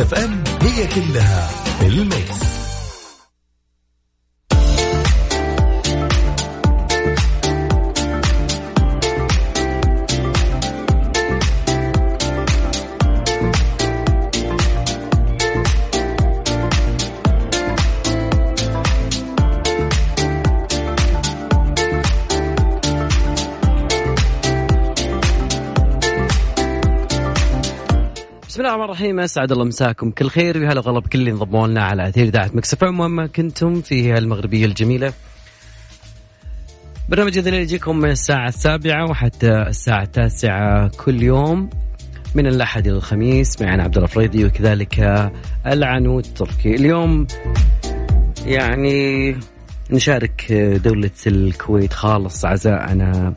ميكس أف أم هي كلها الرحيم اسعد الله مساكم. كل خير ويا هلا بكل اللي انضموا لنا على أثير إذاعة مكسف وما كنتم في المغربية الجميلة. برنامج الليل يجيكم من الساعة السابعة وحتى الساعة التاسعة كل يوم من الأحد إلى الخميس معنا عبد الفريدي وكذلك العنود التركي اليوم يعني نشارك دولة الكويت خالص عزاءنا.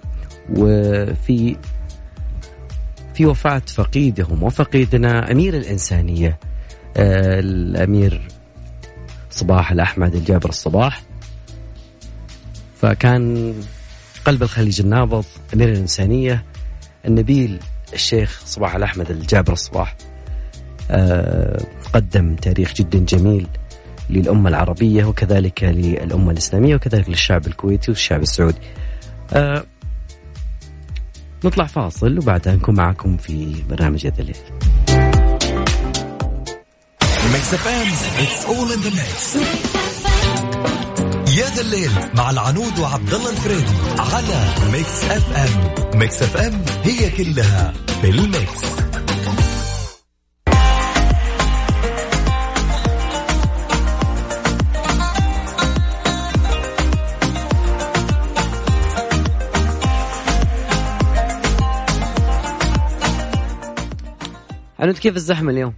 وفي في وفاة فقيدهم وفقيدنا أمير الإنسانية آه، الأمير صباح الأحمد الجابر الصباح. فكان قلب الخليج النابض أمير الإنسانية النبيل الشيخ صباح الأحمد الجابر الصباح. آه، قدم تاريخ جدا جميل للأمة العربية وكذلك للأمة الإسلامية وكذلك للشعب الكويتي والشعب السعودي. آه، نطلع فاصل وبعدها نكون معكم في برنامج يا ذا الليل. يا ذا الليل مع العنود وعبد الله الفريدي على Mix FM Mix FM هي كلها في عنود كيف الزحمة اليوم؟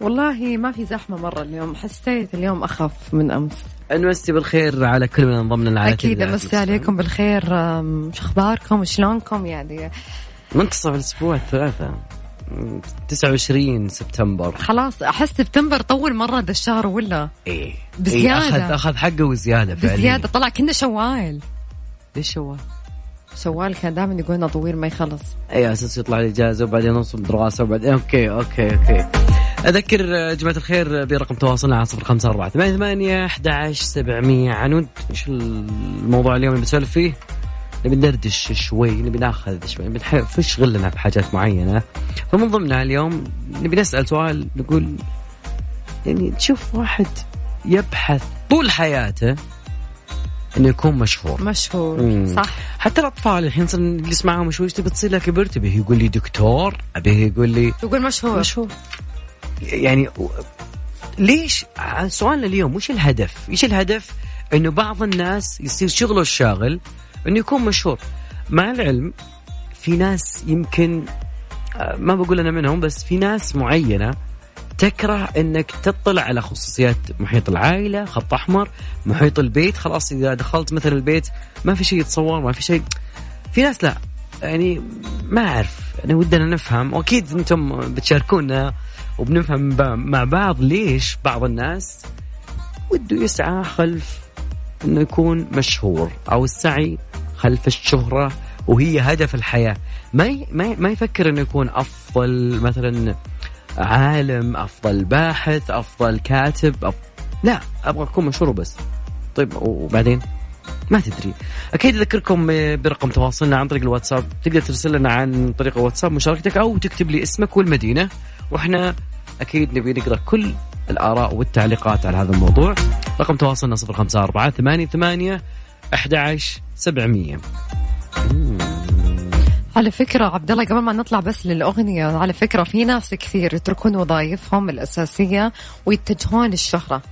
والله ما في زحمة مرة اليوم. حسيت اليوم أخف من أمس. نمسي بالخير على كل من انضم لنا على أكيد أمسي عليكم بالخير. شو أخباركم وشلونكم يعني منتصف الأسبوع الثلاثة. 29 سبتمبر. خلاص أحس سبتمبر طول مرة ذا الشهر ولا؟ إيه. بزيادة. إيه اخذ أخذ حقه وزيادة فعليا. بزيادة. طلع كنا شوال. ليش شوال؟ شوال كان دائما يقول لنا طويل ما يخلص. اي أساس يطلع لي اجازه وبعدين نوصل دراسة وبعدين. okay okay okay. أذكر يا جماعة الخير برقم تواصلنا على صفر خمسة أربعة ثمانية ثمانية أحد عشر سبعمية. عنود إيش الموضوع اليوم اللي بنسولف فيه؟ نبي ندردش شوي نبي ناخذ شوي نبي نفش غلنا بحاجات معينة. فمن ضمنها اليوم نبي نسأل سؤال نقول يعني تشوف واحد يبحث طول حياته انه يكون مشهور. مشهور مم. صح. حتى الأطفال الحين نجلس معاهم شوي تبي تصير لك كبرت تبيه يقول لي دكتور ابيه يقول لي يقول مشهور. مشهور. يعني ليش؟ سؤالنا اليوم وش الهدف؟ إيش الهدف؟ إنه بعض الناس يصير شغله الشاغل إنه يكون مشهور. مع العلم في ناس يمكن آه، ما بقول أنا منهم بس في ناس معينة تكره إنك تطلع على خصوصيات محيط العائلة خط أحمر محيط البيت خلاص إذا دخلت مثلا البيت ما في شيء يتصور ما في شيء. في ناس لا يعني ما أعرف انا ودنا نفهم. وأكيد أنتم بتشاركونا وبنفهم مع بعض ليش بعض الناس وده يسعى خلف إنه يكون مشهور أو السعي خلف الشهرة وهي هدف الحياة. ما ما ما يفكر إنه يكون أفضل مثلا عالم أفضل باحث أفضل كاتب أف... لا أبغى أكون مشهور بس طيب وبعدين؟ ما تدري. أكيد أذكركم برقم تواصلنا عن طريق الواتساب. تقدر ترسل لنا عن طريق الواتساب مشاركتك أو تكتب لي اسمك والمدينة. وإحنا أكيد نبي نقرأ كل الآراء والتعليقات على هذا الموضوع. رقم تواصلنا 054 88 ثمانية أحد عشر سبعمية. على فكرة عبد الله قبل ما نطلع بس للأغنية على فكرة في ناس كثير يتركون وظائفهم الأساسية ويتجهون للشهرة.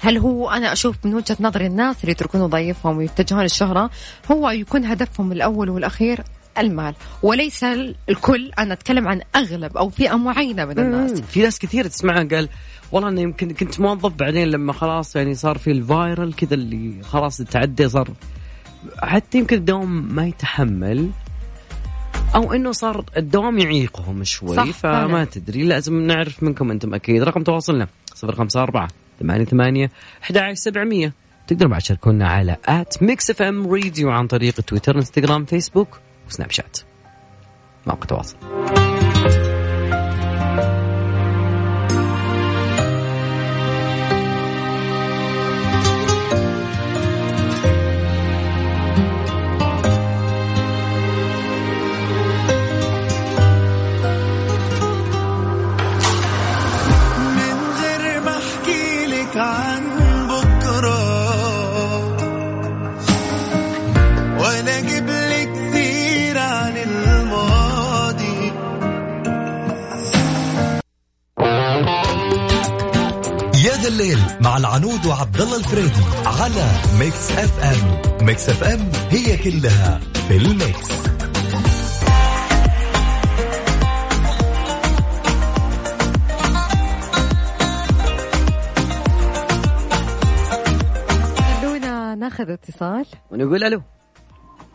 هل هو أنا أشوف من وجهة نظري الناس اللي يتركون وظائفهم ويتجهون للشهرة هو يكون هدفهم الأول والأخير المال. وليس الكل أنا أتكلم عن أغلب أو فئة معينة من الناس. في ناس كثير تسمعها قال والله أنا يمكن كنت موظف بعدين لما خلاص يعني صار في الفايرل كذا اللي خلاص تعدي صار حتى يمكن الدوام ما يتحمل. أو إنه صار الدوام يعيقهم شوي صح فما فعلا. تدري. لازم نعرف منكم أنتم أكيد. رقم تواصلنا 054 88 11700 تقدروا بعد تشاركونا على at Mix FM Radio عن طريق تويتر إنستغرام فيسبوك وسناب شات. مواقع تواصل. العنود وعبد الله الفريدي على Mix FM. Mix FM هي كلها في ال mix. خلونا ناخذ اتصال. ونقول ألو.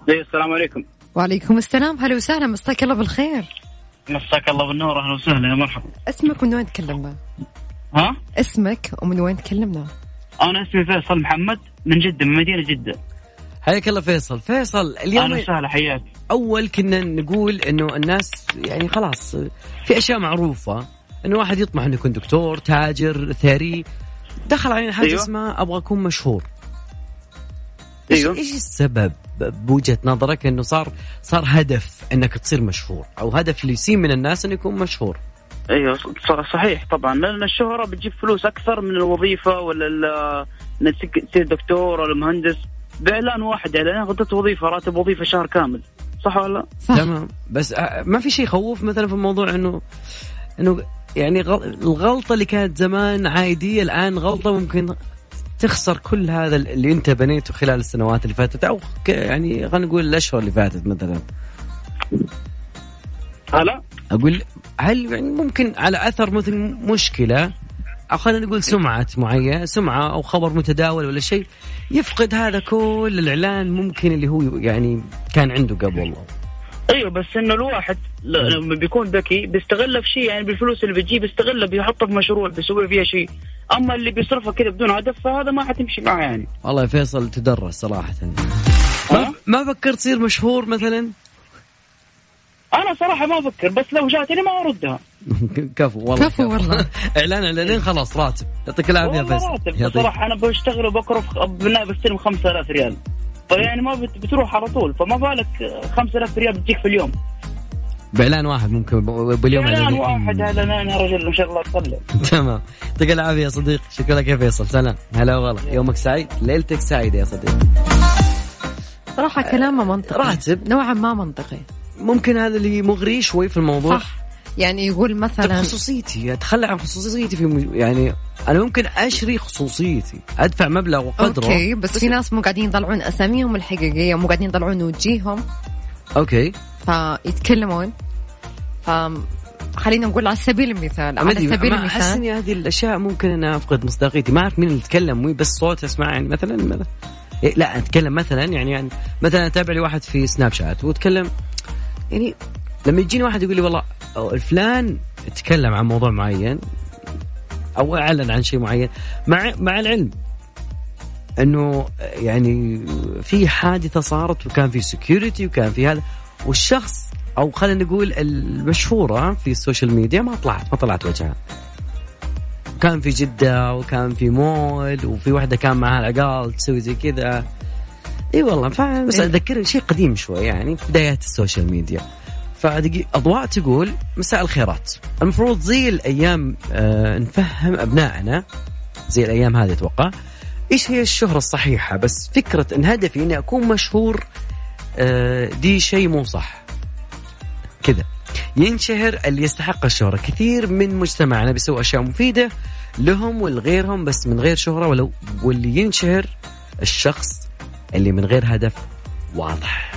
إيه، السلام عليكم. وعليكم السلام. هلا وسهلا مساك الله بالخير. مساك الله بالنور أهلا وسهلا يا مرحبا. اسمك ومن وين تكلمنا؟ ها؟ اسمك ومن وين تكلمنا؟ أنا اسمي فيصل محمد من جدة من مدينة جدة. حياك الله فيصل. فيصل اليوم أهلا وسهلا حياك. أول كنا نقول إنه الناس يعني خلاص في أشياء معروفة إنه واحد يطمح إنه يكون دكتور تاجر ثري. دخل علينا حاجة أيوة. اسمها أبغى أكون مشهور. أيوه. إيش السبب؟ بوجهة نظرك إنه صار صار هدف إنك تصير مشهور أو هدف اللي يسين من الناس إنه يكون مشهور. أيوه صحيح طبعا. لأن الشهرة بتجيب فلوس أكثر من الوظيفة ولا ال- إنك تصير دكتور ولا مهندس. بإعلان واحد اعلان غطيت وظيفة راتب وظيفة شهر كامل. صح ولا لا؟ صح. تمام. بس آه، ما في شيء يخوف مثلا في الموضوع إنه إنه يعني غل- الغلطة اللي كانت زمان عادية الآن غلطة ممكن تخسر كل هذا اللي أنت بنيته خلال السنوات اللي فاتت أو يعني خلينا نقول الأشهر اللي فاتت مثلا. هلا؟ أقول هل يعني ممكن على أثر مثل مشكلة أو خلينا نقول سمعة معينة سمعة أو خبر متداول ولا شيء يفقد هذا كل الإعلان ممكن اللي هو يعني كان عنده قبل. أيوه بس إنه الواحد لما بيكون ذكي بيستغلها في شيء يعني بالفلوس اللي بتجيه بيستغلها بيحطها في مشروع بيسوي فيها شيء. أما اللي بيصرفها كذا بدون هدف فهذا ما حتمشي معه يعني. والله يا فيصل تدرس صراحة. ما؟ ما فكرت تصير مشهور مثلا؟ أنا صراحة ما أفكر بس لو جاتني ما أردها. كفو والله كفو والله. إعلان اعلانين خلاص راتب. يعطيك العافية يا والله فيصل. راتب يعطيك. صراحة أنا بشتغل وبكرف بالنهايه بستلم 5000 ريال. فيعني ما بت- بتروح على طول فما بالك 5000 ريال بتجيك في اليوم. بإعلان واحد ممكن باليوم إعلان إعلانين. واحد اعلانين يا رجل ان شاء الله تصلي تمام. يعطيك العافية يا صديقي. شكرا لك يا فيصل. سلام. هلا والله يومك سعيد. ليلتك سعيدة يا صديقي. صراحة كلامه منطقي. راتب. نوعا ما منطقي. ممكن هذا اللي مغري شوي في الموضوع. صح. يعني يقول مثلا خصوصيتي اتخلى عن خصوصيتي في م- يعني أنا ممكن أشري خصوصيتي أدفع مبلغ وقدره. أوكي بس في ناس مو قاعدين يطلعون أساميهم الحقيقية مو قاعدين يطلعون وجيههم. okay. فيتكلمون. ف خلينا نقول على سبيل المثال على سبيل ما أحس المثال إني هذه الأشياء ممكن أنا أفقد مصداقيتي. ما أعرف مين اللي يتكلم مي بس صوت أسمع يعني مثلا مثلا إيه لا أتكلم مثلا يعني, يعني مثلا أتابع لي واحد في سناب شات وأتكلم يعني لما يجيني واحد يقول لي والله أو الفلان تكلم عن موضوع معين أو أعلن عن شيء معين مع مع العلم إنه يعني في حادثة صارت وكان في security وكان في هذا والشخص أو خلينا نقول المشهورة في ال social media ما طلعت ما طلعت وجهها. كان في جدة وكان في مول وفي واحدة كان معها العقال تسوي زي كذا. إي والله ف- بس. اذكر شيء قديم شوي يعني في بدايات ال social media. فدقي أضواء تقول مساء الخيرات. المفروض زي الأيام آه نفهم أبنائنا. زي الأيام هذه أتوقع. إيش هي الشهرة الصحيحة؟ بس فكرة إن هدفي إني أكون مشهور آه دي شيء مو صح. كذا. ينشهر اللي يستحق الشهرة. كثير من مجتمعنا بيسوي أشياء مفيدة لهم ولغيرهم بس من غير شهرة ولو واللي ينشهر الشخص اللي من غير هدف واضح.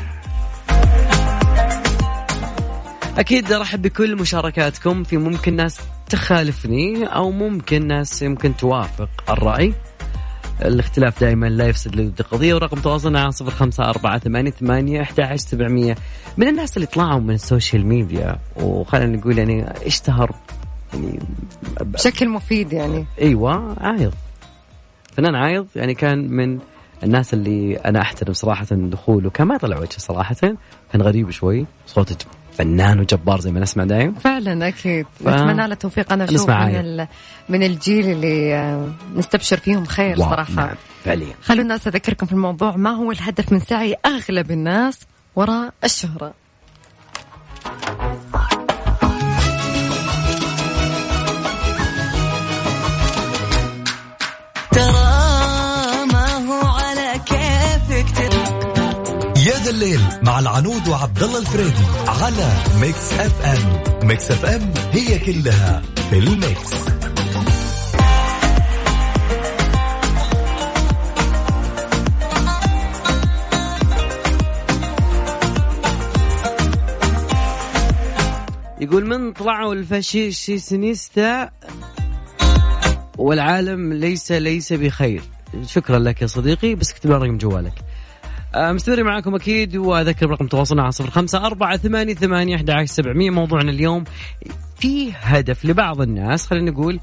أكيد أرحب بكل مشاركاتكم في ممكن ناس تخالفني أو ممكن ناس يمكن توافق الرأي. الاختلاف دائما لا يفسد للود قضية ورقم تواصلنا على صفر خمسة أربعة ثمانية ثمانية أحد سبعمية. من الناس اللي طلعوا من ال social media وخلينا نقول يعني اشتهر يعني بشكل مفيد يعني. إيوه عايض. فنان عايض يعني كان من الناس اللي أنا أحترم صراحة دخوله كان ما يطلع وجهه صراحة كان غريب شوي. صوته فنان وجبار زي ما نسمع دايم. فعلا أكيد. ف- نتمنى له التوفيق. أنا أشوف من, عاية. ال... من الجيل اللي آه، نستبشر فيهم خير صراحة. نعم فعليا. خلونا الناس اذكركم في الموضوع. ما هو الهدف من سعي أغلب الناس وراء الشهرة؟ ذا الليل مع العنود وعبد الله الفريدي على Mix FM. Mix FM هي كلها في ال mix. يقول من طلعوا الفاشينيستا والعالم ليس ليس بخير. شكرا لك يا صديقي بس اكتب رقم جوالك. مستمر معكم أكيد وأذكر رقم تواصلنا على صفر خمسة أربعة ثمانية ثمانية أحد عشر سبعمية. موضوعنا اليوم في هدف لبعض الناس خلينا نقول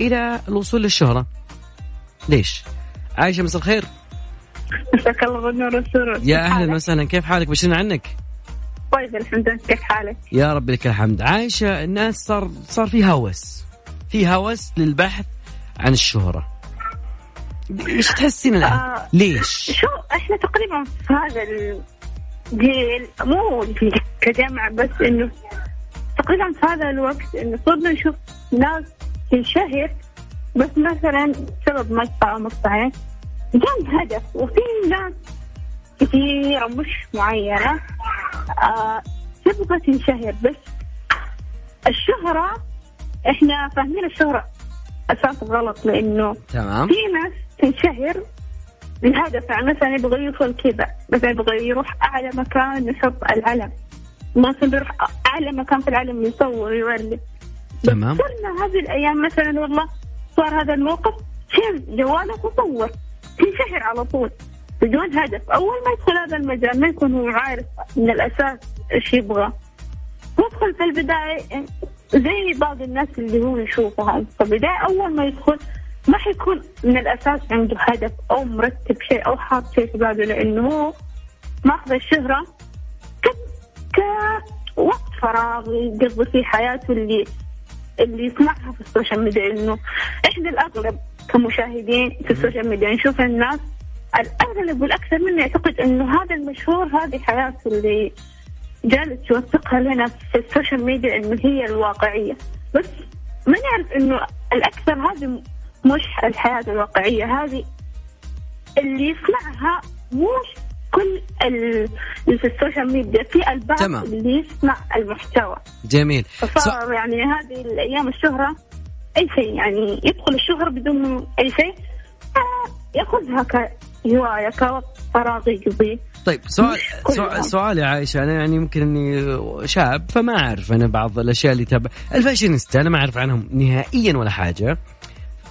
إلى الوصول للشهرة. ليش؟ عايشة مساء الخير. مساك الله بالنور والسرور يا أهلا وسهلا كيف حالك؟ بشرنا عنك؟ طيب الحمد لله. كيف حالك؟ يا رب لك الحمد. عايشة الناس صار صار في هوس. في هوس للبحث عن الشهرة. إيش تحسين الآن؟ آه. ليش؟ شو إحنا تقريبا في هذا الجيل مو كجامعة بس إنه تقريبا في هذا الوقت إنه صرنا نشوف ناس تنشهر بس مثلا بسبب مقطع أو مقطعين بدون هدف وفي ناس كثيرة مش معينة آه تبغى تنشهر بس الشهرة إحنا فاهمين الشهرة أساس غلط لإنه تمام في ناس تنشهر الهدف يعني مثلا يبغى يوصل كذا مثلا يبغى يروح أعلى مكان يحط العلم. مثلا بيروح أعلى مكان في العالم يصور يوري. تمام. صرنا هذه الأيام مثلا والله صار هذا الموقف شيل جوالك وصور تنشهر على طول بدون هدف. أول ما يدخل هذا المجال ما يكون هو عارف من الأساس إيش يبغى. يدخل في البداية زي بعض الناس اللي هو يشوفها. في البداية أول ما يدخل ما حيكون من الأساس عنده هدف أو مرتب شيء أو حاط شيء في باله لأنه هو ماخذ الشهرة ك كوقت فراغ يقضي فيه حياته اللي اللي يسمعها في ال social media إنه إحنا الأغلب كمشاهدين في ال social media نشوف الناس الأغلب والأكثر منا يعتقد إنه هذا المشهور هذه حياته اللي جالس يوثقها لنا في ال social media إنه هي الواقعية. بس ما نعرف إنه الأكثر هذه مش الحياة الواقعية هذه. اللي يسمعها مش كل ال- اللي في ال social media في البعض تمام. اللي يسمع المحتوى. جميل. فصار يعني هذه الأيام الشهرة أي شيء يعني يدخل الشهره بدون أي شيء يأخذها كهواية كوقت فراغ يقضيه طيب سؤال سؤال. سؤال يا عائشة أنا يعني يمكن إني شاب فما أعرف أنا بعض الأشياء اللي تابع الفاشينيستا أنا ما أعرف عنهم نهائيا ولا حاجة.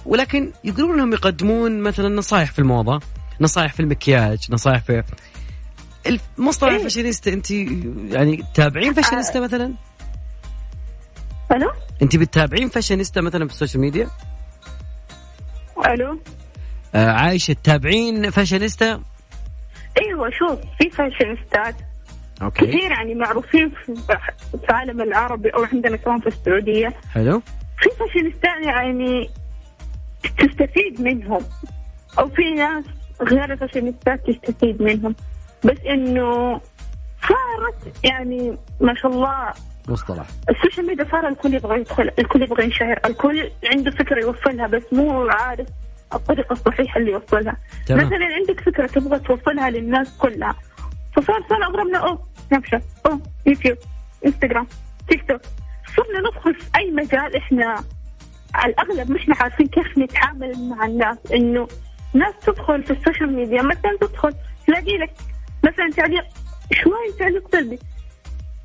ولكن يقولون انهم يقدمون مثلا نصائح في الموضة نصائح في المكياج نصائح في مصطلح إيه. الفاشينيستا انت يعني تتابعين فاشينيستا مثلا؟ ألو؟ انت بتتابعين فاشينيستا مثلا في ال social media؟ ألو؟ آه عايشة تتابعين فاشينيستا؟ أيوه شوف في فاشينيستات okay. كثير يعني معروفين في في العالم العربي أو عندنا كمان في السعودية. حلو. في فاشينيستات يعني تستفيد منهم. أو في ناس غير الفاشينيستات تستفيد منهم. بس إنه صارت يعني ما شاء الله مصطلح. ال social media صار الكل يبغى يدخل الكل يبغى ينشهر الكل عنده فكرة يوصلها بس مو عارف الطريقة الصحيحة اللي يوصلها. تمام. مثلا عندك فكرة تبغى توصلها للناس كلها. فصار صار أغربنا أوه سناب شات يوتيوب إنستغرام تيك توك. صرنا ندخل في أي مجال إحنا على الأغلب مش عارفين كيف نتعامل مع الناس إنه ناس تدخل في ال social media مثلا تدخل تلاقي لك مثلا تعليق شوي تعليق سلبي.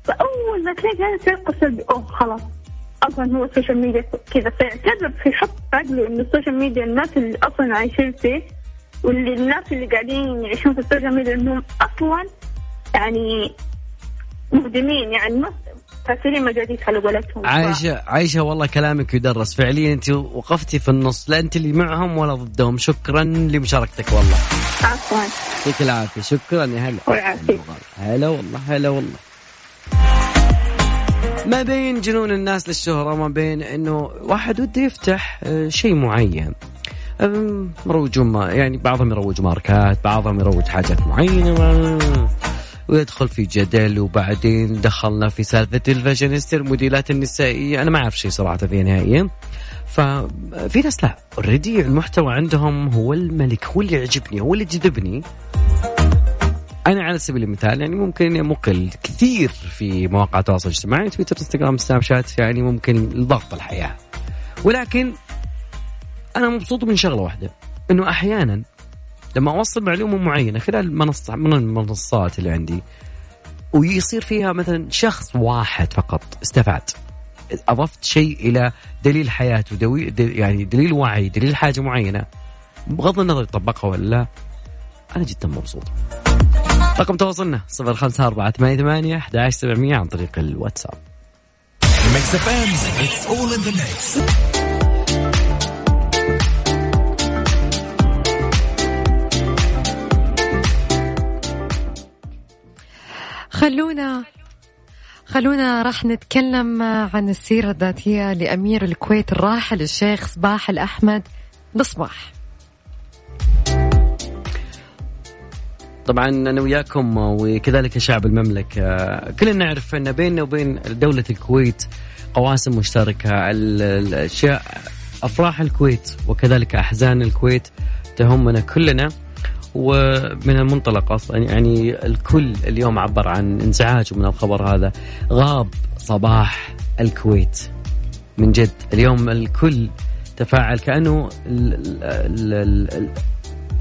فأول ما تلاقي هذا تعليق سلبي أوه خلاص أصلا هو ال social media كذا. فيعتبر في عقله إنه ال social media الناس اللي أصلا عايشين فيه واللي الناس اللي قاعدين يعيشون في ال social media إنهم أصلا يعني مهدمين يعني ما كثيرين مجاديد على قولتهم. عايشة عايشة والله كلامك يدرس. فعليا أنت وقفتي في النص. لا أنت اللي معهم ولا ضدهم. شكرا لمشاركتك والله. عفوا. يعطيك العافية. شكرا يا هلا. هلا والله هلا والله. ما بين جنون الناس للشهرة ما بين إنه واحد وده يفتح آه، شيء معين. مروجون ما يعني بعضهم يروج ماركات بعضهم يروج حاجات معينة. ويدخل في جدل وبعدين دخلنا في سالفة الفاشينيستا الموديلات النسائية. أنا ما أعرف شيء صراحة فيها نهائيا. ففي ناس لا already المحتوى عندهم هو الملك هو اللي يعجبني هو اللي يجذبني. أنا على سبيل المثال يعني ممكن مقل كثير في مواقع التواصل الاجتماعي تويتر إنستغرام سناب شات يعني ممكن لضغط الحياة. ولكن أنا مبسوط من شغلة واحدة إنه أحيانا لما أوصل معلومة معينة خلال منصه من المنصات اللي عندي ويصير فيها مثلا شخص واحد فقط استفاد. أضفت شيء إلى دليل حياته دوي دل يعني دليل وعي دليل حاجة معينة. بغض النظر طبقها ولا لا أنا جدا مبسوط. رقم تواصلنا 054 88 11700 عن طريق الواتساب. خلونا خلونا راح نتكلم عن السيرة الذاتية لأمير الكويت الراحل الشيخ صباح الأحمد بصباح. طبعا أنا وياكم وكذلك شعب المملكة كلنا نعرف أن بيننا وبين دولة الكويت قواسم مشتركة. ال- الاشياء أفراح الكويت وكذلك أحزان الكويت تهمنا كلنا. ومن المنطلق أصلا يعني الكل اليوم عبر عن انزعاجه من الخبر هذا. غاب صباح الكويت من جد. اليوم الكل تفاعل كأنه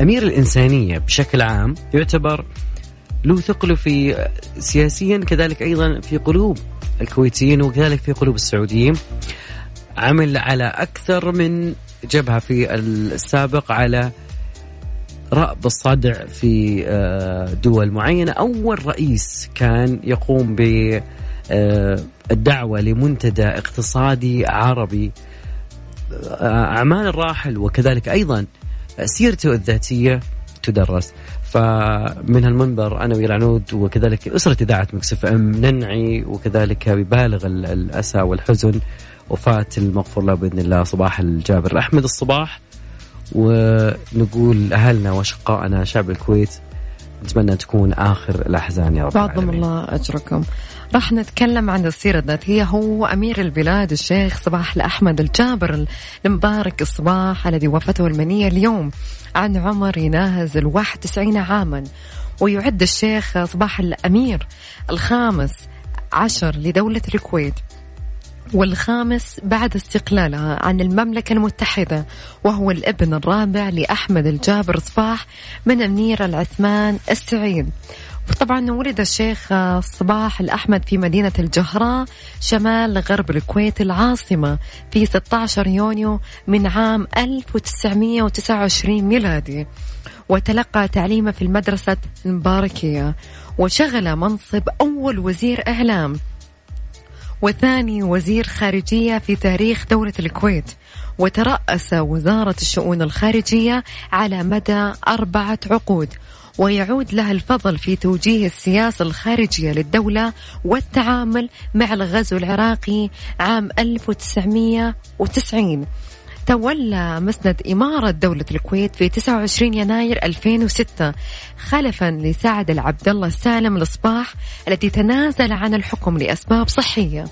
امير الإنسانية بشكل عام يعتبر له ثقله في سياسيا كذلك أيضا في قلوب الكويتيين وكذلك في قلوب السعوديين. عمل على أكثر من جبهة في السابق على رأب الصدع في آه، دول معينة. أول رئيس كان يقوم بالدعوة لمنتدى اقتصادي عربي. آه، أعمال الراحل وكذلك أيضا سيرته الذاتية تدرس. فمن المنبر أنا والعنود وكذلك أسرة إذاعة مكسف أم ننعي وكذلك ببالغ ال- الأسى والحزن. وفاة المغفور له بإذن الله صباح الجابر. أحمد الصباح ونقول أهلنا وأشقائنا شعب الكويت نتمنى أن تكون آخر الأحزان يا رب العالمين. الله أجركم. راح نتكلم عن السيرة الذاتية. هو أمير البلاد الشيخ صباح الأحمد الجابر المبارك الصباح الذي وفاته المنية اليوم عن عمر يناهز ال 91 عاما. ويعد الشيخ صباح الأمير الخامس عشر لدولة الكويت. والخامس بعد استقلالها عن المملكة المتحدة وهو الابن الرابع لأحمد الجابر صباح من أمير العثمان السعيد. طبعا ولد الشيخ صباح الأحمد في مدينة الجهراء شمال غرب الكويت العاصمة في 16 يونيو من عام 1929 ميلادي. وتلقى تعليمه في المدرسة المباركية وشغل منصب أول وزير إعلام. وثاني وزير خارجية في تاريخ دولة الكويت. وترأس وزارة الشؤون الخارجية على مدى أربعة عقود ويعود لها الفضل في توجيه السياسة الخارجية للدولة والتعامل مع الغزو العراقي عام 1990 تولى مسند إمارة دولة الكويت في 29 يناير 2006 خلفا لسعد العبد الله السالم الصباح الذي تنازل عن الحكم لأسباب صحية.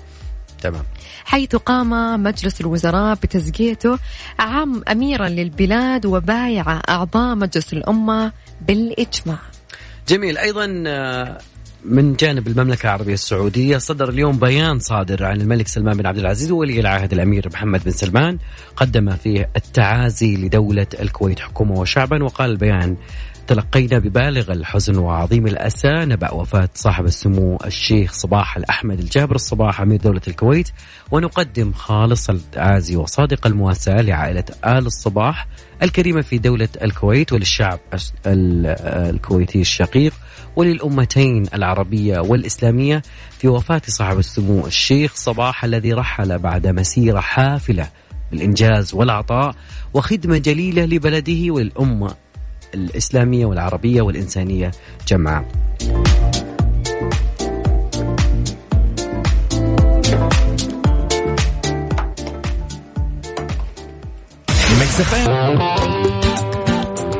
تمام. حيث قام مجلس الوزراء بتزكيته عام أميرا للبلاد وبايع أعضاء مجلس الأمة بالإجماع. جميل. أيضا آه، من جانب المملكة العربية السعودية صدر اليوم بيان صادر عن الملك سلمان بن عبد العزيز وولي العهد الأمير محمد بن سلمان قدم فيه التعازي لدولة الكويت حكومة وشعبا وقال البيان تلقينا ببالغ الحزن وعظيم الأسى. نبأ وفاة صاحب السمو الشيخ صباح الأحمد الجابر الصباح أمير دولة الكويت. ونقدم خالص التعازي وصادق المواساة لعائلة آل الصباح الكريمة في دولة الكويت وللشعب الكويتي الشقيق وللأمتين العربية والإسلامية في وفاة صاحب السمو الشيخ صباح الذي رحل بعد مسيرة حافلة بالإنجاز والعطاء وخدمة جليلة لبلده وللأمة الإسلامية والعربية والإنسانية جمعاء.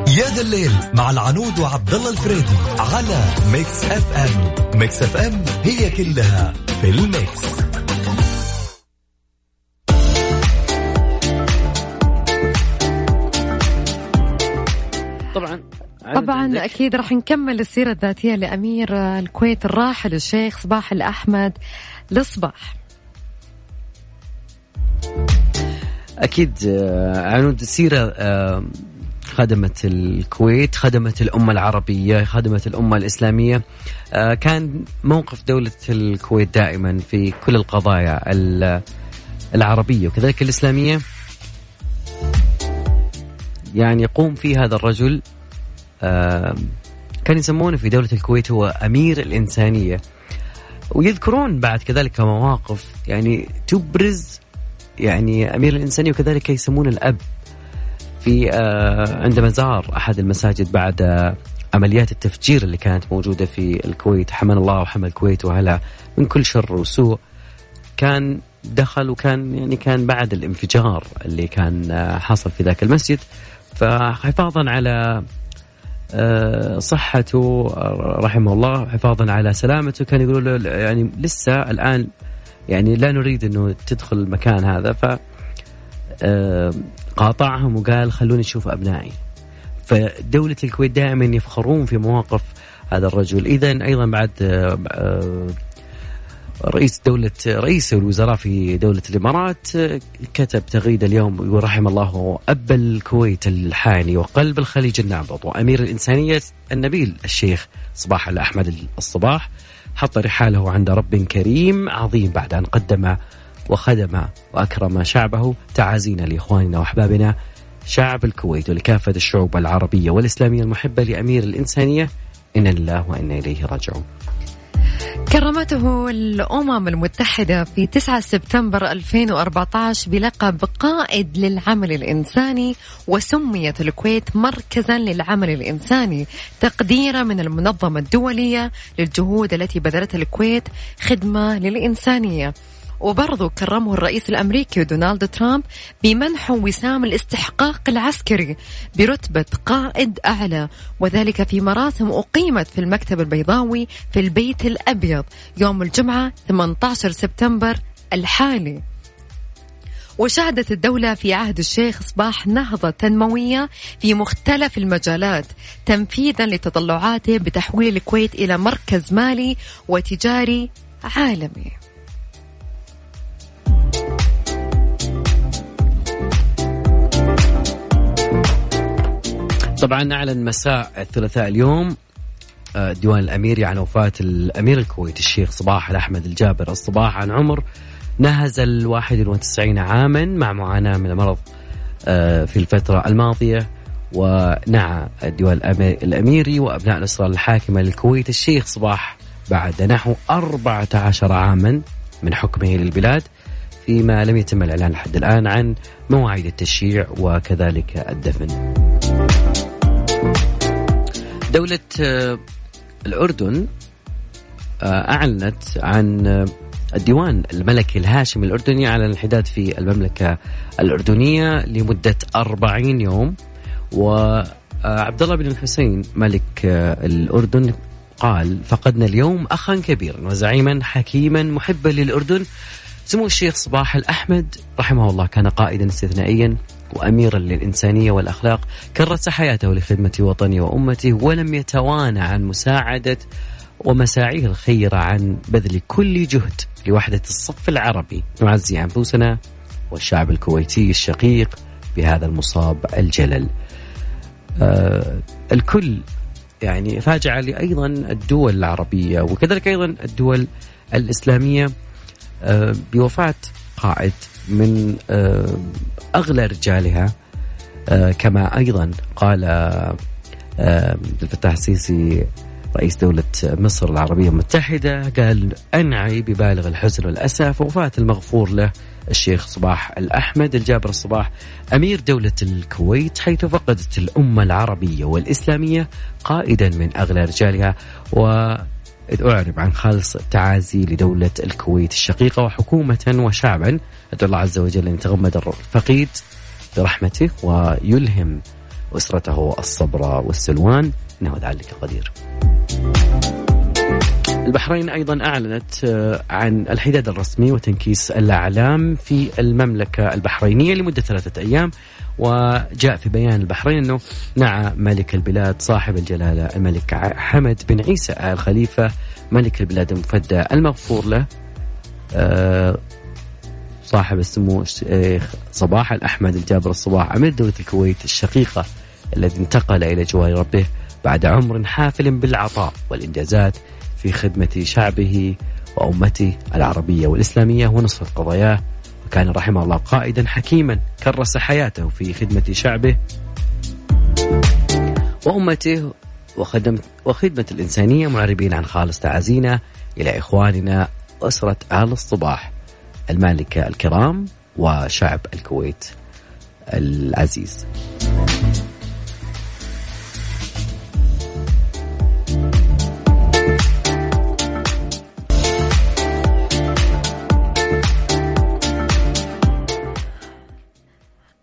يا ذا الليل مع العنود وعبد الله الفريدي على Mix FM Mix FM هي كلها في الميكس. طبعا طبعا أكيد راح نكمل السيرة الذاتية لأمير الكويت الراحل الشيخ صباح الأحمد لصباح. أكيد آه، عنود سيره آه، خدمت الكويت خدمت الأمة العربية خدمت الأمة الإسلامية. آه، كان موقف دولة الكويت دائما في كل القضايا ال- العربية وكذلك الإسلامية. يعني يقوم في هذا الرجل كان يسمونه في دولة الكويت هو أمير الإنسانية. ويذكرون بعد كذلك مواقف يعني تبرز يعني أمير الإنسانية وكذلك يسمون الأب في آه، عندما زار أحد المساجد بعد آه، عمليات التفجير اللي كانت موجودة في الكويت. حمانا الله وحمى الكويت واهلها من كل شر وسوء. كان دخل وكان يعني كان بعد الانفجار اللي كان آه، حصل في ذاك المسجد. فحفاظا على صحته آه، رحمه الله حفاظا على سلامته. كان يقولوا له يعني لسه الآن يعني لا نريد إنه تدخل المكان هذا ف آه، قاطعهم وقال خلوني أشوف أبنائي. فدولة الكويت دائما يفخرون في مواقف هذا الرجل. اذا أيضا بعد آه، آه، رئيس دولة رئيس الوزراء في دولة الإمارات آه، كتب تغريدة اليوم يقول رحم الله أب الكويت الحاني وقلب الخليج النابض وأمير الإنسانية النبيل الشيخ صباح الأحمد الصباح حط رحاله عند رب كريم عظيم بعد أن قدم وخدم وأكرم شعبه تعازينا لإخواننا وأحبابنا شعب الكويت ولكافة الشعوب العربية والإسلامية المحبة لأمير الإنسانية إن الله وإنا إليه راجعون. كرمته الأمم المتحدة في 9 سبتمبر 2014 بلقب قائد للعمل الإنساني وسميت الكويت مركزا للعمل الإنساني تقديرا من المنظمة الدولية للجهود التي بذلتها الكويت خدمة للإنسانية. وبرضو كرمه الرئيس الأمريكي دونالد ترامب بمنحه وسام الاستحقاق العسكري برتبة قائد أعلى. وذلك في مراسم أقيمت في المكتب البيضاوي في البيت الأبيض يوم الجمعة 18 سبتمبر الحالي. وشهدت الدولة في عهد الشيخ صباح نهضة تنموية في مختلف المجالات تنفيذا لتطلعاته بتحويل الكويت إلى مركز مالي وتجاري عالمي. طبعا أعلن مساء الثلاثاء اليوم آه، الديوان الأميري عن وفاة الأمير الكويت الشيخ صباح الأحمد الجابر. الصباح عن عمر نهز الواحد وتسعين عاما مع معاناة من المرض آه، في الفترة الماضية ونعى الديوان الأميري وأبناء الأسرة الحاكمة للكويت الشيخ صباح بعد نحو 14 عاما من حكمه للبلاد فيما لم يتم الإعلان لحد الآن عن مواعيد التشييع وكذلك الدفن. دولة آه، الأردن آه، أعلنت عن آه، الديوان الملكي الهاشمي الأردني على الانحداد في المملكة الأردنية لمدة 40 يوم. وعبد الله بن الحسين ملك الأردن قال فقدنا اليوم أخا كبيرا وزعيما حكيما محبا للأردن. سمو الشيخ صباح الأحمد رحمه الله كان قائدا استثنائيا. وأميرا للإنسانية والأخلاق كرس حياته لخدمة وطنه وأمته ولم يتوانى عن مساعدة ومساعيه الخيرة عن بذل كل جهد لوحدة الصف العربي. نعزي أنفسنا والشعب الكويتي الشقيق بهذا المصاب الجلل. آه الكل يعني فاجع لي أيضا الدول العربية وكذلك أيضا الدول الإسلامية آه بوفاة قائد من آه أغلى رجالها آه، كما أيضا قال آه، عبد الفتاح السيسي رئيس دولة مصر العربية المتحدة قال أنعي ببالغ الحزن والأسف وفاة المغفور له الشيخ صباح الأحمد الجابر الصباح أمير دولة الكويت حيث فقدت الأمة العربية والإسلامية قائدا من أغلى رجالها. و إذ أعرب عن خالص التعازي لدولة الكويت الشقيقة وحكومة وشعبا. أدعو الله عز وجل أن يتغمد الفقيد برحمته ويلهم أسرته الصبر والسلوان. إنه ذلك قدير البحرين أيضا أعلنت آه، عن الحداد الرسمي وتنكيس الأعلام في المملكة البحرينية لمدة ثلاثة أيام وجاء في بيان البحرين أنه نعى ملك البلاد صاحب الجلالة الملك حمد بن عيسى آل خليفة ملك البلاد المفدى المغفور له آه، صاحب السمو الشيخ صباح الأحمد الجابر الصباح أمير دولة الكويت الشقيقة الذي انتقل إلى جوار ربه بعد عمر حافل بالعطاء والإنجازات في خدمة شعبه وأمته العربية والإسلامية ونصرة قضاياه وكان رحمه الله قائدا حكيما كرس حياته في خدمة شعبه وأمته وخدمة, وخدمة الإنسانية. معربين عن خالص تعازينا إلى إخواننا أسرة آل الصباح المالكة الكرام وشعب الكويت العزيز.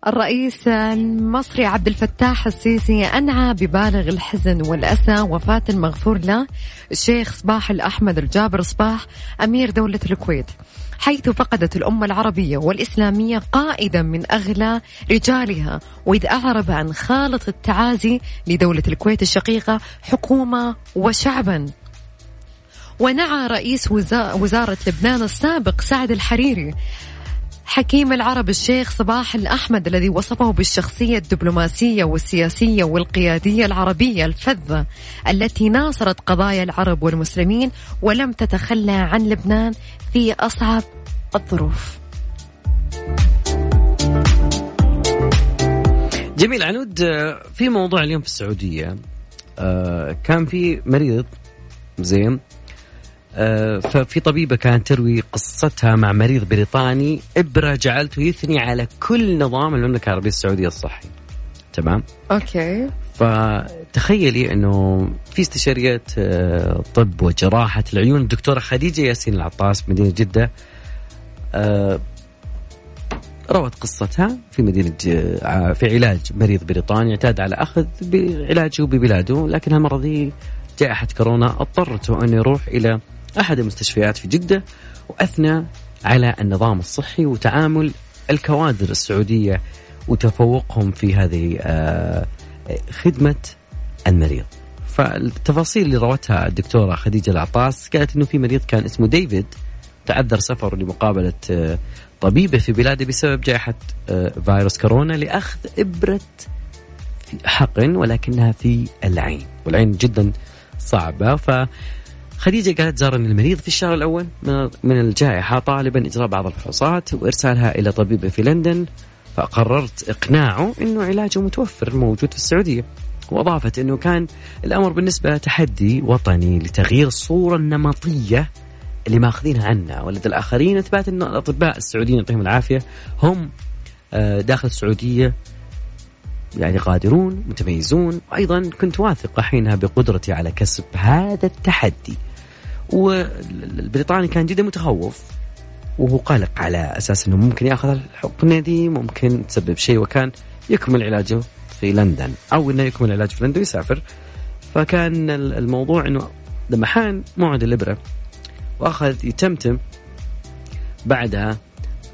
الرئيس المصري عبد الفتاح السيسي أنعى ببالغ الحزن والأسى وفاة المغفور له الشيخ صباح الأحمد الجابر صباح أمير دولة الكويت. حيث فقدت الأمة العربية والإسلامية قائدا من أغلى رجالها وإذ أعرب عن خالط التعازي لدولة الكويت الشقيقة حكومة وشعبا. ونعى رئيس وزارة لبنان السابق سعد الحريري حكيم العرب الشيخ صباح الأحمد الذي وصفه بالشخصية الدبلوماسية والسياسية والقيادية العربية الفذة التي ناصرت قضايا العرب والمسلمين ولم تتخلى عن لبنان في أصعب الظروف. جميل عنود في موضوع اليوم في السعودية آه، كان في مريض زين آه، ففي طبيبة كانت تروي قصتها مع مريض بريطاني. إبرة جعلته يثني على كل نظام المملكة العربية السعودية الصحي. تمام؟ okay. فتخيلي أنه في استشاريات آه، طب وجراحة. العيون الدكتورة خديجة ياسين العطاس مدينة جدة آه، روت قصتها في مدينة في علاج مريض بريطاني اعتاد على أخذ بعلاجه ببلاده لكن هالمرة ذي جائحة كورونا أضطرته أن يروح إلى أحد المستشفيات في جدة وأثنى على النظام الصحي وتعامل الكوادر السعودية وتفوقهم في هذه آه، خدمة المريض. فالتفاصيل اللي روتها الدكتورة خديجة العطاس قالت أنه في مريض كان اسمه ديفيد تعذر سفره لمقابلة آه، طبيبه في بلاده بسبب جائحة آه، فيروس كورونا لأخذ إبرة حقن ولكنها في العين والعين جدا صعبة. ف خديجة قالت زارني المريض في الشهر الأول. من الجائحة طالبا إجراء بعض الفحوصات وإرسالها إلى طبيب في لندن فقررت إقناعه أنه علاجه متوفر موجود في السعودية. وأضافت أنه كان الأمر بالنسبة تحدي وطني لتغيير الصورة النمطية اللي ماخذينها عنا ولدى الآخرين إثبات أن الأطباء السعوديين يعطيهم العافية. هم آه، داخل السعودية يعني قادرون متميزون. وأيضا كنت واثقة حينها بقدرتي على كسب هذا التحدي. والبريطاني كان جدا متخوف وهو قلق على أساس إنه ممكن يأخذ الحقنه دي ممكن تسبب شيء وكان يكمل علاجه في لندن أو إنه يكمل علاجه في لندن ويسافر. فكان الموضوع إنه لما حان موعد الابره وأخذ يتمتم. بعدها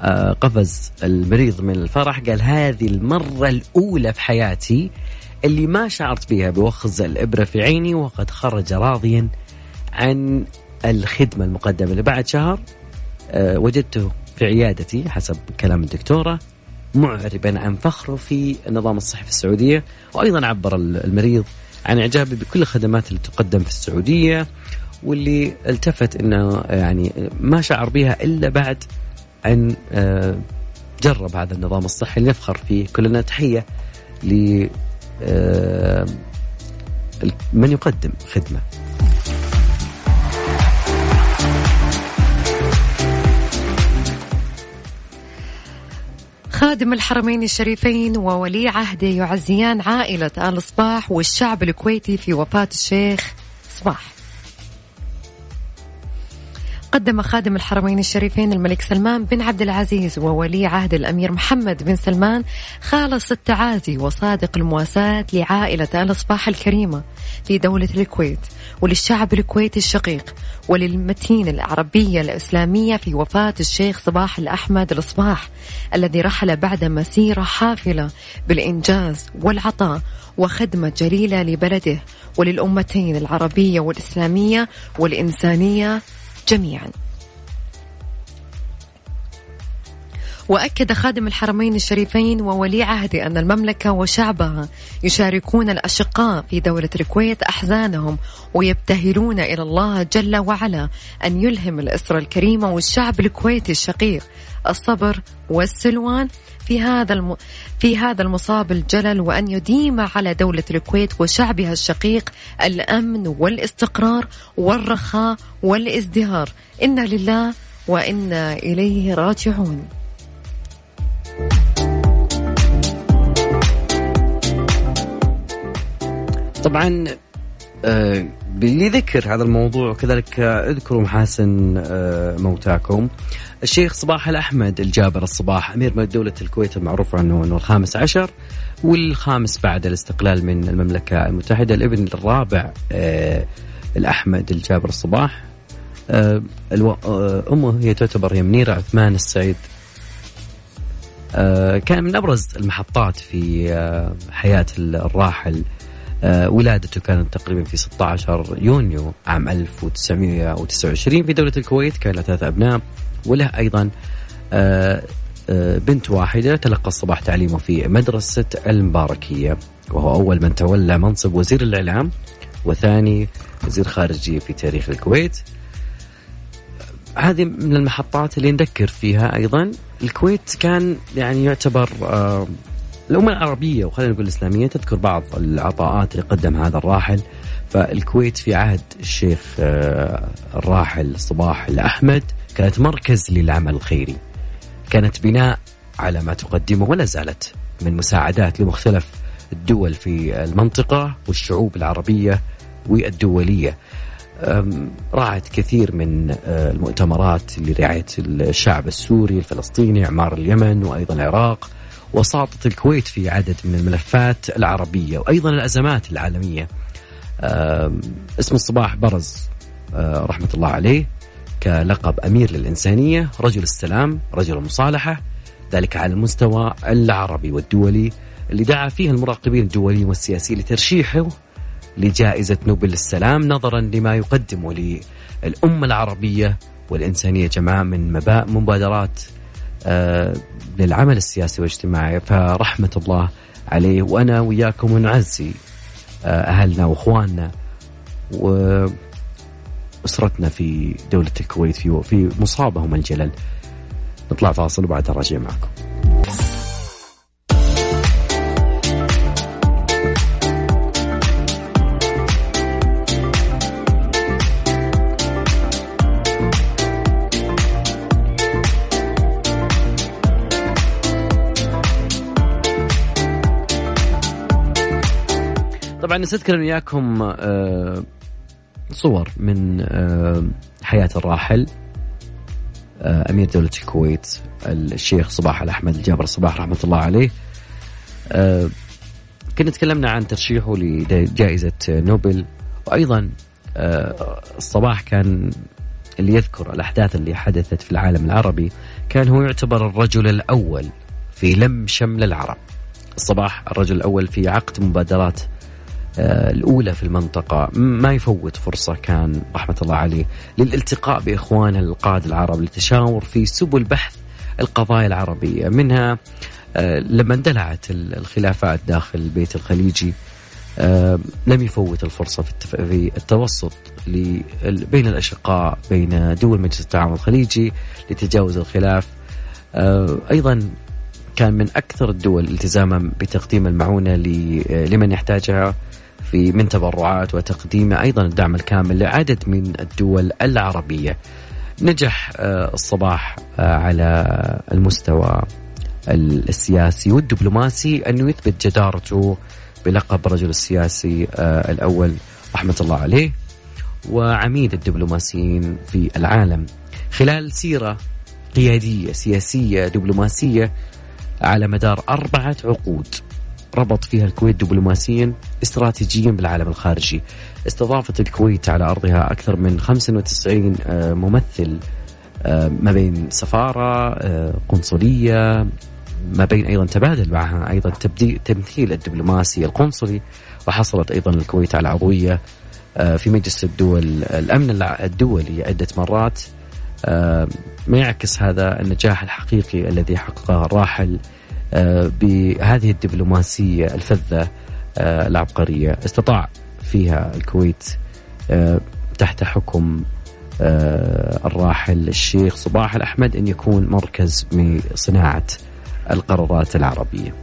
آه، قفز المريض من الفرح قال هذه المرة الأولى في حياتي اللي ما شعرت بها بوخز الإبرة في عيني وقد خرج راضيا عن الخدمة المقدمة بعد شهر أه وجدته في عيادتي حسب كلام الدكتورة معربا عن فخره في النظام الصحي في السعودية وأيضا عبر المريض عن إعجابه بكل الخدمات اللي تقدم في السعودية واللي التفت إنه يعني ما شعر بها إلا بعد أن آه، جرب هذا النظام الصحي اللي نفخر فيه. كلنا تحية ل آه، من يقدم خدمة. خادم الحرمين الشريفين وولي عهده يعزيان عائلة آل صباح والشعب الكويتي في وفاة الشيخ صباح. قدم خادم الحرمين الشريفين الملك سلمان بن عبد العزيز وولي عهد الأمير محمد بن سلمان خالص التعازي وصادق المواساة لعائلة آل صباح الكريمة في دولة الكويت وللشعب الكويتي الشقيق وللمتين العربية الإسلامية في وفاة الشيخ صباح الأحمد الصباح الذي رحل بعد مسيرة حافلة بالإنجاز والعطاء وخدمة جليلة لبلده وللأمتين العربية والإسلامية والإنسانية جميعا. وأكد خادم الحرمين الشريفين وولي عهده أن المملكة وشعبها يشاركون الأشقاء في دولة الكويت أحزانهم ويبتهلون إلى الله جل وعلا أن يلهم الأسرة الكريمة والشعب الكويتي الشقيق. الصبر والسلوان في هذا الم... في هذا المصاب الجلل وأن يديم على دولة الكويت وشعبها الشقيق الأمن والاستقرار والرخاء والازدهار. إنا لله وإنا إليه راجعون. طبعا آه، لذكر هذا الموضوع وكذلك آه، اذكروا محاسن آه، موتاكم. الشيخ صباح الأحمد الجابر الصباح أمير دولة الكويت المعروف عنه أنه الخامس عشر والخامس بعد الاستقلال من المملكة المتحدة الإبن الرابع الأحمد الجابر الصباح. أمه هي تعتبر هي منيرة عثمان السعيد. كان من أبرز المحطات في حياة الراحل. آه، ولادته كانت تقريبا في 16 يونيو عام 1929 في دولة الكويت كان له ثلاث أبناء وله أيضا آه، آه، بنت واحدة تلقى الصباح تعليمه في مدرسة المباركية وهو أول من تولى منصب وزير الإعلام وثاني وزير خارجية في تاريخ الكويت. هذه من المحطات اللي نذكر فيها أيضا. الكويت كان يعني يعتبر الأمة العربية وخلينا نقول الإسلامية تذكر بعض العطاءات اللي قدمها هذا الراحل. فالكويت في عهد الشيخ آه، الراحل صباح الأحمد كانت مركز للعمل الخيري. كانت بناء على ما تقدمه ولا زالت من مساعدات لمختلف الدول في المنطقة والشعوب العربية والدولية. راعت كثير من آه، المؤتمرات لرعاية الشعب السوري الفلسطيني إعمار اليمن وأيضا العراق. وساطت الكويت في عدد من الملفات العربية وأيضا الأزمات العالمية. اسم الصباح برز آه، رحمة الله عليه كلقب أمير للإنسانية رجل السلام رجل المصالحة ذلك على المستوى العربي والدولي اللي دعا فيه المراقبين الدوليين والسياسيين لترشيحه لجائزة نوبل للسلام نظرا لما يقدمه للأمة العربية والإنسانية جماعة من مبادرات للعمل السياسي والاجتماعي فرحمة الله عليه. وأنا وياكم نعزي آه، أهلنا وإخواننا وأسرتنا في دولة الكويت في في مصابهم الجلل. نطلع فاصل وبعدها راجع معكم. طبعا نستذكر وياكم آه، صور من آه، حياة الراحل آه، أمير دولة الكويت الشيخ صباح الأحمد الجابر الصباح رحمة الله عليه. كنا تكلمنا عن ترشيحه لجائزة نوبل وأيضا الصباح كان اللي يذكر الأحداث اللي حدثت في العالم العربي كان هو يعتبر الرجل الأول في لم شمل العرب. الصباح الرجل الأول في عقد مبادرات الأولى في المنطقة. ما يفوت فرصة كان رحمة الله عليه للالتقاء بإخوانه القادة العرب للتشاور في سبل بحث القضايا العربية. منها آه، لما اندلعت الخلافات داخل البيت الخليجي آه، لم يفوت الفرصة في التوسط بين الأشقاء بين دول مجلس التعاون الخليجي لتجاوز الخلاف. أيضا كان من أكثر الدول التزاما بتقديم المعونة لمن يحتاجها. في من تبرعات وتقديم أيضا الدعم الكامل لعدد من الدول العربية. نجح آه، الصباح آه، على المستوى السياسي والدبلوماسي أنه يثبت جدارته بلقب رجل السياسي آه، الأول رحمة الله عليه وعميد الدبلوماسيين في العالم. خلال سيرة قيادية سياسية دبلوماسية على مدار أربعة عقود. ربط فيها الكويت دبلوماسيا استراتيجيا بالعالم الخارجي. استضافت الكويت على أرضها أكثر من 95 آه، ممثل آه، ما بين سفارة آه، قنصلية ما بين أيضا تبادل معها تبدي- تمثيل الدبلوماسي القنصلي وحصلت أيضا الكويت على عضوية آه، في مجلس الدول الأمن الع- الدولي عدة مرات. ما يعكس هذا النجاح الحقيقي الذي حققه الراحل بهذه الدبلوماسية الفذة آه، العبقرية. استطاع فيها الكويت آه، تحت حكم آه، الراحل الشيخ صباح الأحمد أن يكون مركز بصناعة القرارات العربية.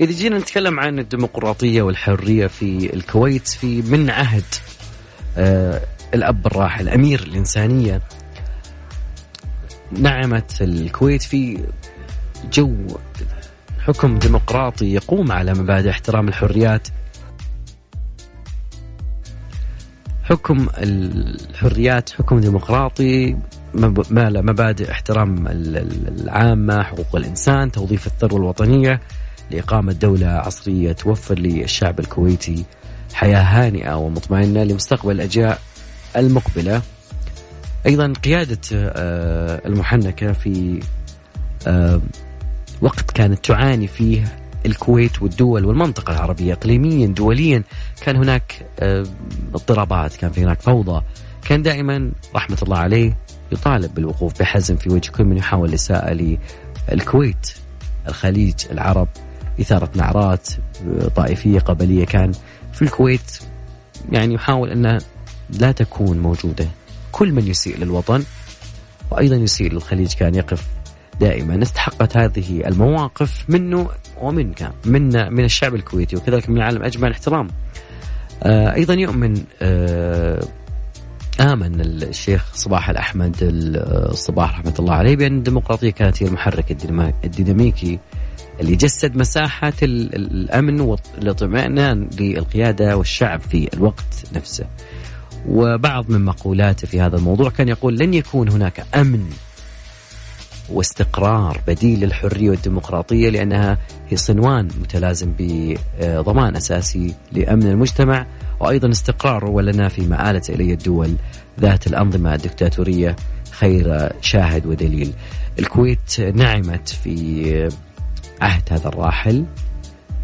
إذا جينا نتكلم عن الديمقراطية والحرية في الكويت في من عهد آه، الأب الراحل أمير الإنسانية نعمت الكويت في جو حكم ديمقراطي يقوم على مبادئ احترام الحريات. حكم الحريات حكم ديمقراطي مبادئ احترام ال- ال- العامة حقوق الإنسان توظيف الثروة الوطنية لإقامة دولة عصرية توفر للشعب الكويتي حياة هانئة ومطمئنة لمستقبل الأجيال المقبلة. أيضا قيادة آه، المحنكة في آه، وقت كانت تعاني فيه الكويت والدول والمنطقة العربية. إقليميا دوليا كان هناك آه، اضطرابات كان في هناك فوضى. كان دائما رحمة الله عليه يطالب بالوقوف بحزم في وجه كل من يحاول الإساءة للكويت. الخليج العرب إثارة نعرات طائفية قبلية كان في الكويت يعني يحاول أنها لا تكون موجودة. كل من يسيء للوطن وأيضا يسيء للخليج كان يقف دائما استحقت هذه المواقف منه ومنك من من الشعب الكويتي وكذلك من العالم اجمع الاحترام. آه أيضا يؤمن آه آمن الشيخ صباح الأحمد الصباح رحمة الله عليه بأن الديمقراطية كانت هي المحرك الديناميكي اللي جسد مساحة ال- ال- الأمن والإطمئنان للقيادة والشعب في الوقت نفسه. وبعض من مقولاته في هذا الموضوع كان يقول لن يكون هناك أمن واستقرار بديل للحرية والديمقراطية لأنها هي صنوان متلازم بضمان أساسي لأمن المجتمع وأيضا استقراره ولنا في مآلة اليه الدول ذات الأنظمة الدكتاتورية خير شاهد ودليل. الكويت نعمت في عهد هذا الراحل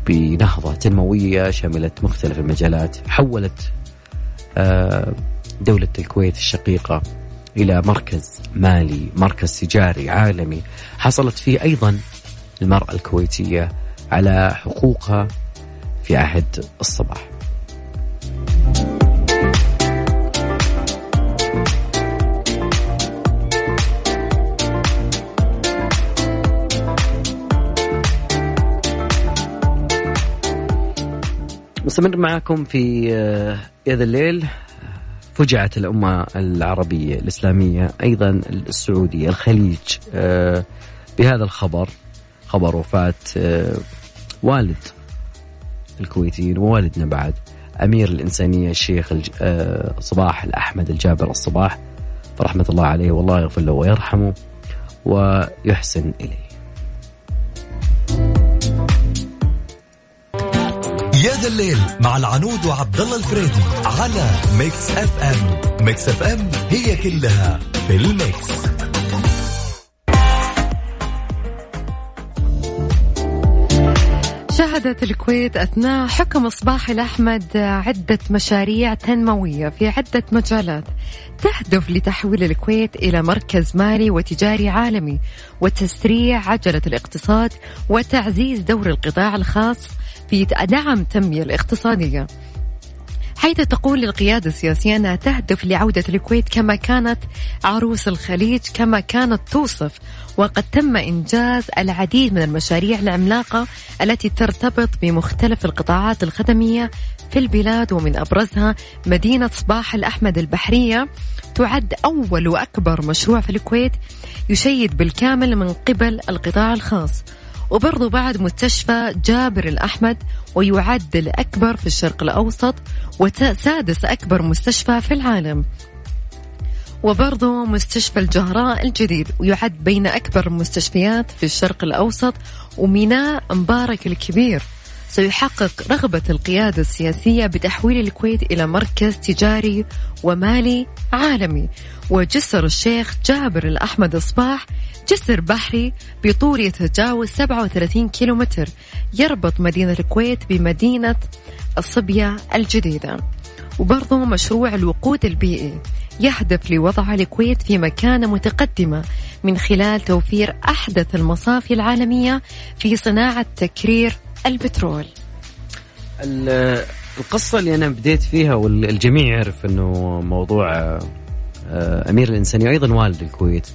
بنهضة تنموية شملت مختلف المجالات، حولت دولة الكويت الشقيقة إلى مركز مالي مركز تجاري عالمي حصلت فيه أيضا المرأة الكويتية على حقوقها في عهد الصباح. مستمر معكم في آه، يا ذا الليل فجعت الأمة العربية الإسلامية أيضا السعودية الخليج. آه، بهذا الخبر خبر وفاة آه، والد الكويتيين ووالدنا بعد أمير الإنسانية الشيخ آه، صباح الأحمد الجابر الصباح فرحمة الله عليه والله يغفر له ويرحمه ويحسن إليه. يا ذا الليل مع العنود وعبد الله الفريدي على Mix FM. Mix FM هي كلها في ال mix. شهدت الكويت أثناء حكم صباح الأحمد عدة مشاريع تنموية في عدة مجالات تهدف لتحويل الكويت إلى مركز مالي وتجاري عالمي وتسريع عجلة الاقتصاد وتعزيز دور القطاع الخاص في دعم التنمية الاقتصادية. حيث تقول القيادة السياسية أنها تهدف لعودة الكويت كما كانت عروس الخليج كما كانت توصف وقد تم إنجاز العديد من المشاريع العملاقة التي ترتبط بمختلف القطاعات الخدمية في البلاد ومن أبرزها مدينة صباح الأحمد البحرية. تعد أول وأكبر مشروع في الكويت يشيد بالكامل من قبل القطاع الخاص. وبرضو بعد مستشفى جابر الأحمد ويعد الأكبر في الشرق الأوسط وسادس أكبر مستشفى في العالم. وبرضو مستشفى الجهراء الجديد ويعد بين أكبر المستشفيات في الشرق الأوسط وميناء مبارك الكبير. سيحقق رغبة القيادة السياسية بتحويل الكويت إلى مركز تجاري ومالي عالمي. وجسر الشيخ جابر الأحمد الصباح جسر بحري بطول يتجاوز 37 كيلومتر يربط مدينة الكويت بمدينة الصبية الجديدة. وبرضه مشروع الوقود البيئي يهدف لوضع الكويت في مكانة متقدمة من خلال توفير أحدث المصافي العالمية في صناعة تكرير البترول. ال- القصة اللي أنا بديت فيها والجميع يعرف أنه موضوع آه، أمير الإنسانية وأيضا والد الكويت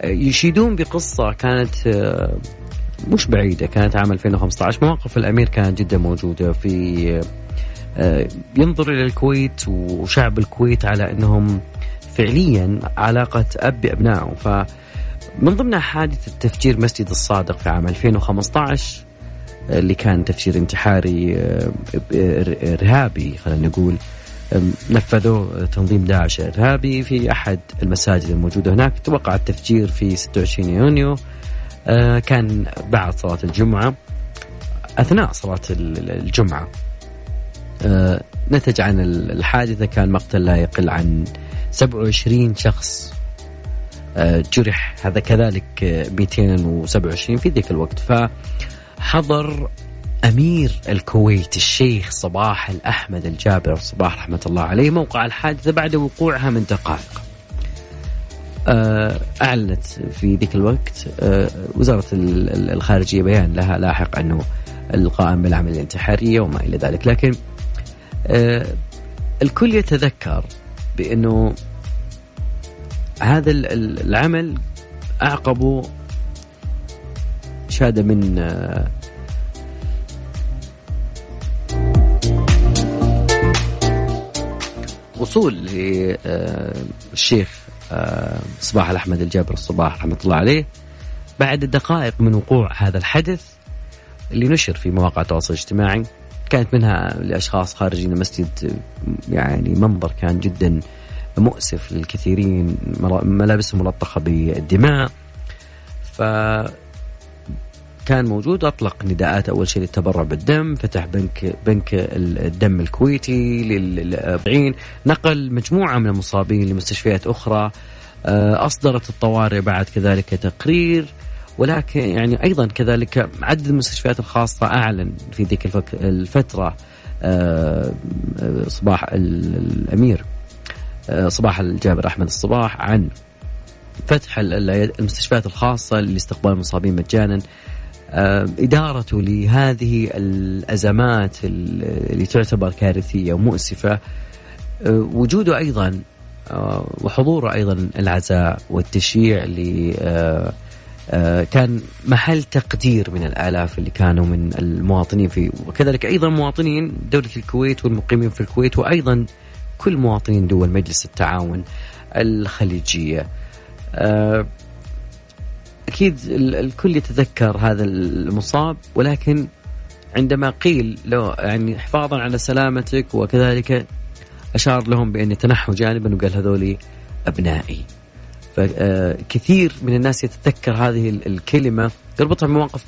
آه، يشيدون بقصة كانت آه، مش بعيدة كانت عام 2015 مواقف الأمير كانت جدا موجودة في آه، ينظر إلى الكويت وشعب الكويت على أنهم فعليا علاقة أب بأبنائه فمن ضمنها حادثة تفجير مسجد الصادق في عام 2015 اللي كان تفجير انتحاري آه، إرهابي خلينا نقول. آم، نفذوه تنظيم داعش الارهابي في أحد المساجد الموجودة هناك. توقع التفجير في 26 يونيو. آه، كان بعد صلاة الجمعة أثناء صلاة ال- الجمعة. آه، نتج عن ال- الحادثة. كان مقتل لا يقل عن 27 شخص. آه، جرح هذا كذلك آه، 227 في ذيك الوقت. ف حضر أمير الكويت الشيخ صباح الأحمد الجابر. صباح رحمة الله عليه. موقع الحادثة بعد وقوعها من دقائق. آه، أعلنت في ذيك الوقت آه، وزارة ال- ال- الخارجية بيان لها لاحق أنه القائم بالعملية الانتحارية وما إلى ذلك. لكن آه، الكل يتذكر بأنه هذا ال- ال- العمل أعقبه شهادة من آه، وصول للشيخ صباح الأحمد الجابر الصباح رحمة الله عليه. بعد دقائق من وقوع هذا الحدث اللي نشر في مواقع التواصل الاجتماعي كانت منها لأشخاص خارجين المسجد يعني منظر كان جدا مؤسف للكثيرين ملابسهم ملطخة بالدماء. ف كان موجود أطلق نداءات أول شيء للتبرع بالدم فتح بنك بنك الدم الكويتي للأبعين نقل مجموعة من المصابين لمستشفيات أخرى آه، أصدرت الطوارئ بعد كذلك تقرير ولكن يعني أيضا كذلك عدد المستشفيات الخاصة أعلن في ذيك الفترة آه، صباح ال- الأمير آه، صباح الجابر أحمد الصباح عن فتح ال- ال- المستشفيات الخاصة لاستقبال المصابين مجانا. آه، إدارته لهذه الأزمات ال- اللي تعتبر كارثية ومؤسفة آه، وجوده أيضا آه، وحضوره أيضا العزاء والتشييع آه، كان محل تقدير من الآلاف اللي كانوا من المواطنين في وكذلك أيضا مواطنين دولة الكويت والمقيمين في الكويت وأيضا كل مواطنين دول مجلس التعاون الخليجية. آه، أكيد ال- الكل يتذكر هذا المصاب ولكن عندما قيل له يعني حفاظا على سلامتك وكذلك أشار لهم بأن يتنحوا جانبا وقال هذولي أبنائي. فكثير من الناس يتذكر هذه ال- الكلمة يربطها بمواقف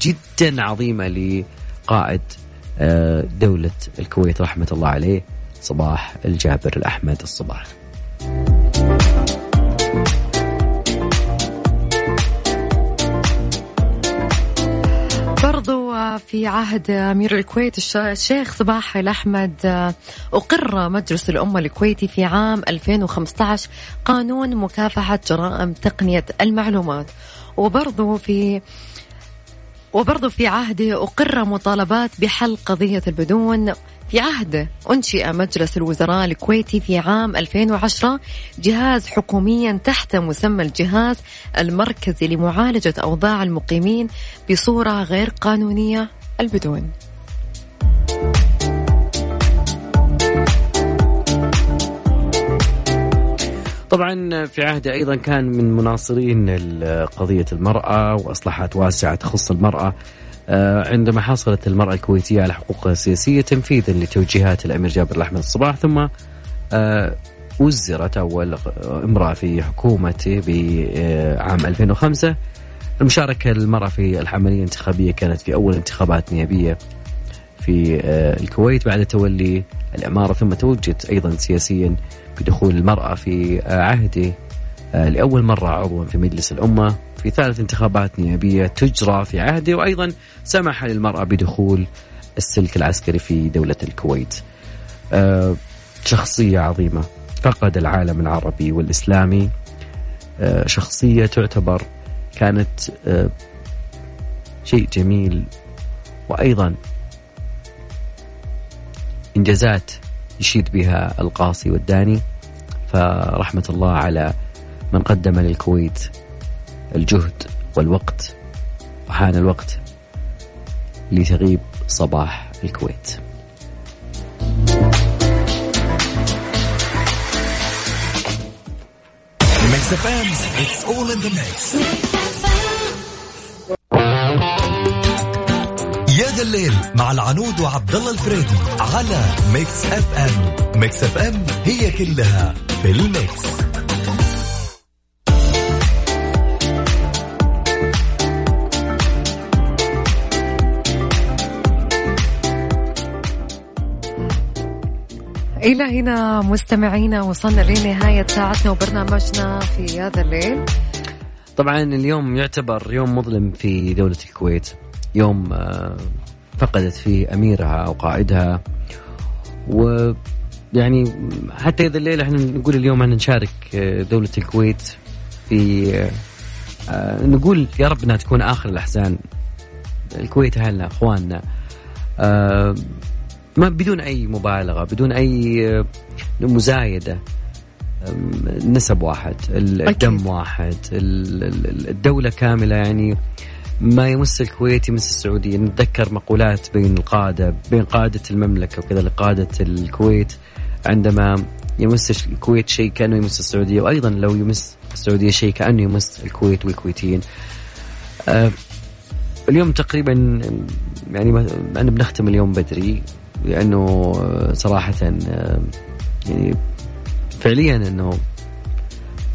جدا عظيمة لقائد آه، دولة الكويت رحمة الله عليه صباح الجابر الأحمد الصباح. في عهد أمير الكويت الش- الشيخ صباح الأحمد. أقر مجلس الأمة الكويتي في عام 2015 قانون مكافحة جرائم تقنية المعلومات. وبرضو في وبرضو في عهده أقر مطالبات بحل قضية البدون في عهده أنشئ مجلس الوزراء الكويتي في عام 2010 جهاز حكوميا تحت مسمى الجهاز المركزي لمعالجة أوضاع المقيمين بصورة غير قانونية البدون. طبعا في عهده أيضا كان من مناصرين قضية المرأة واصلاحات واسعة تخص المرأة. عندما حصلت المرأة الكويتية على حقوقها السياسيه تنفيذا لتوجيهات الأمير جابر الأحمد الصباح ثم آه، وزرت أول امرأة في حكومته بعام 2005 المشاركة للمراه في العملية الانتخابية كانت في أول انتخابات نيابية في آه، الكويت بعد تولي الإمارة ثم توجت أيضا سياسيا بدخول المرأة في عهده آه، لأول مرة عضوا في مجلس الأمة. في ثالث انتخابات نيابية تجرى في عهده وأيضا سمح للمرأة بدخول السلك العسكري في دولة الكويت. آه، شخصية عظيمة فقد العالم العربي والإسلامي. آه، شخصية تعتبر كانت شيء جميل وأيضا إنجازات يشيد بها القاصي والداني. فرحمة الله على من قدم للكويت الجهد والوقت وحان الوقت لتغيب صباح الكويت. يا ذا الليل مع العنود وعبد الله الفريدي على Mix FM Mix FM هي كلها في ال mix. إلى هنا مستمعينا وصلنا لنهاية ساعتنا وبرنامجنا في هذا الليل. طبعا اليوم يعتبر يوم مظلم في دولة الكويت. يوم آه، فقدت فيه أميرها أو قائدها. و يعني حتى إذا الليلة إحنا نقول اليوم إحنا نشارك آه، دولة الكويت في آه، نقول يا رب إنها تكون آخر الأحزان. الكويت أهلنا إخواننا. ما بدون أي مبالغة بدون أي مزايدة. نسب واحد الدم واحد الدولة كاملة يعني ما يمس الكويت يمس السعودية. نتذكر مقولات بين القادة بين قادة المملكة وكذلك قادة الكويت عندما يمس الكويت شيء كأنه يمس السعودية وأيضا لو يمس السعودية شيء كأنه يمس الكويت والكويتيين. آه اليوم تقريبا يعني أنا بنختم اليوم بدري. لأنه صراحة آه يعني فعليا أنه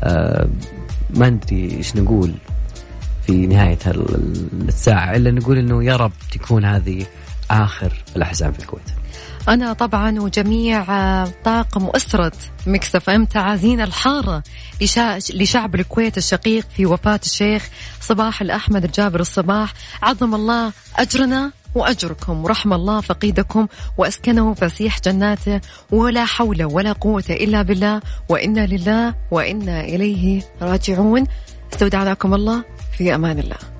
آه ما ندري إيش نقول في نهاية الساعة إلا نقول أنه يا رب تكون هذه آخر الأحزان في الكويت. أنا طبعا وجميع طاقم أسرة مكسف أم تعازينا الحارة لشعب الكويت الشقيق في وفاة الشيخ صباح الأحمد الجابر الصباح. عظم الله أجرنا وأجركم ورحم الله فقيدكم وأسكنه فسيح جناته ولا حول ولا قوة إلا بالله وإنا لله وإنا إليه راجعون. استودعناكم الله في أمان الله.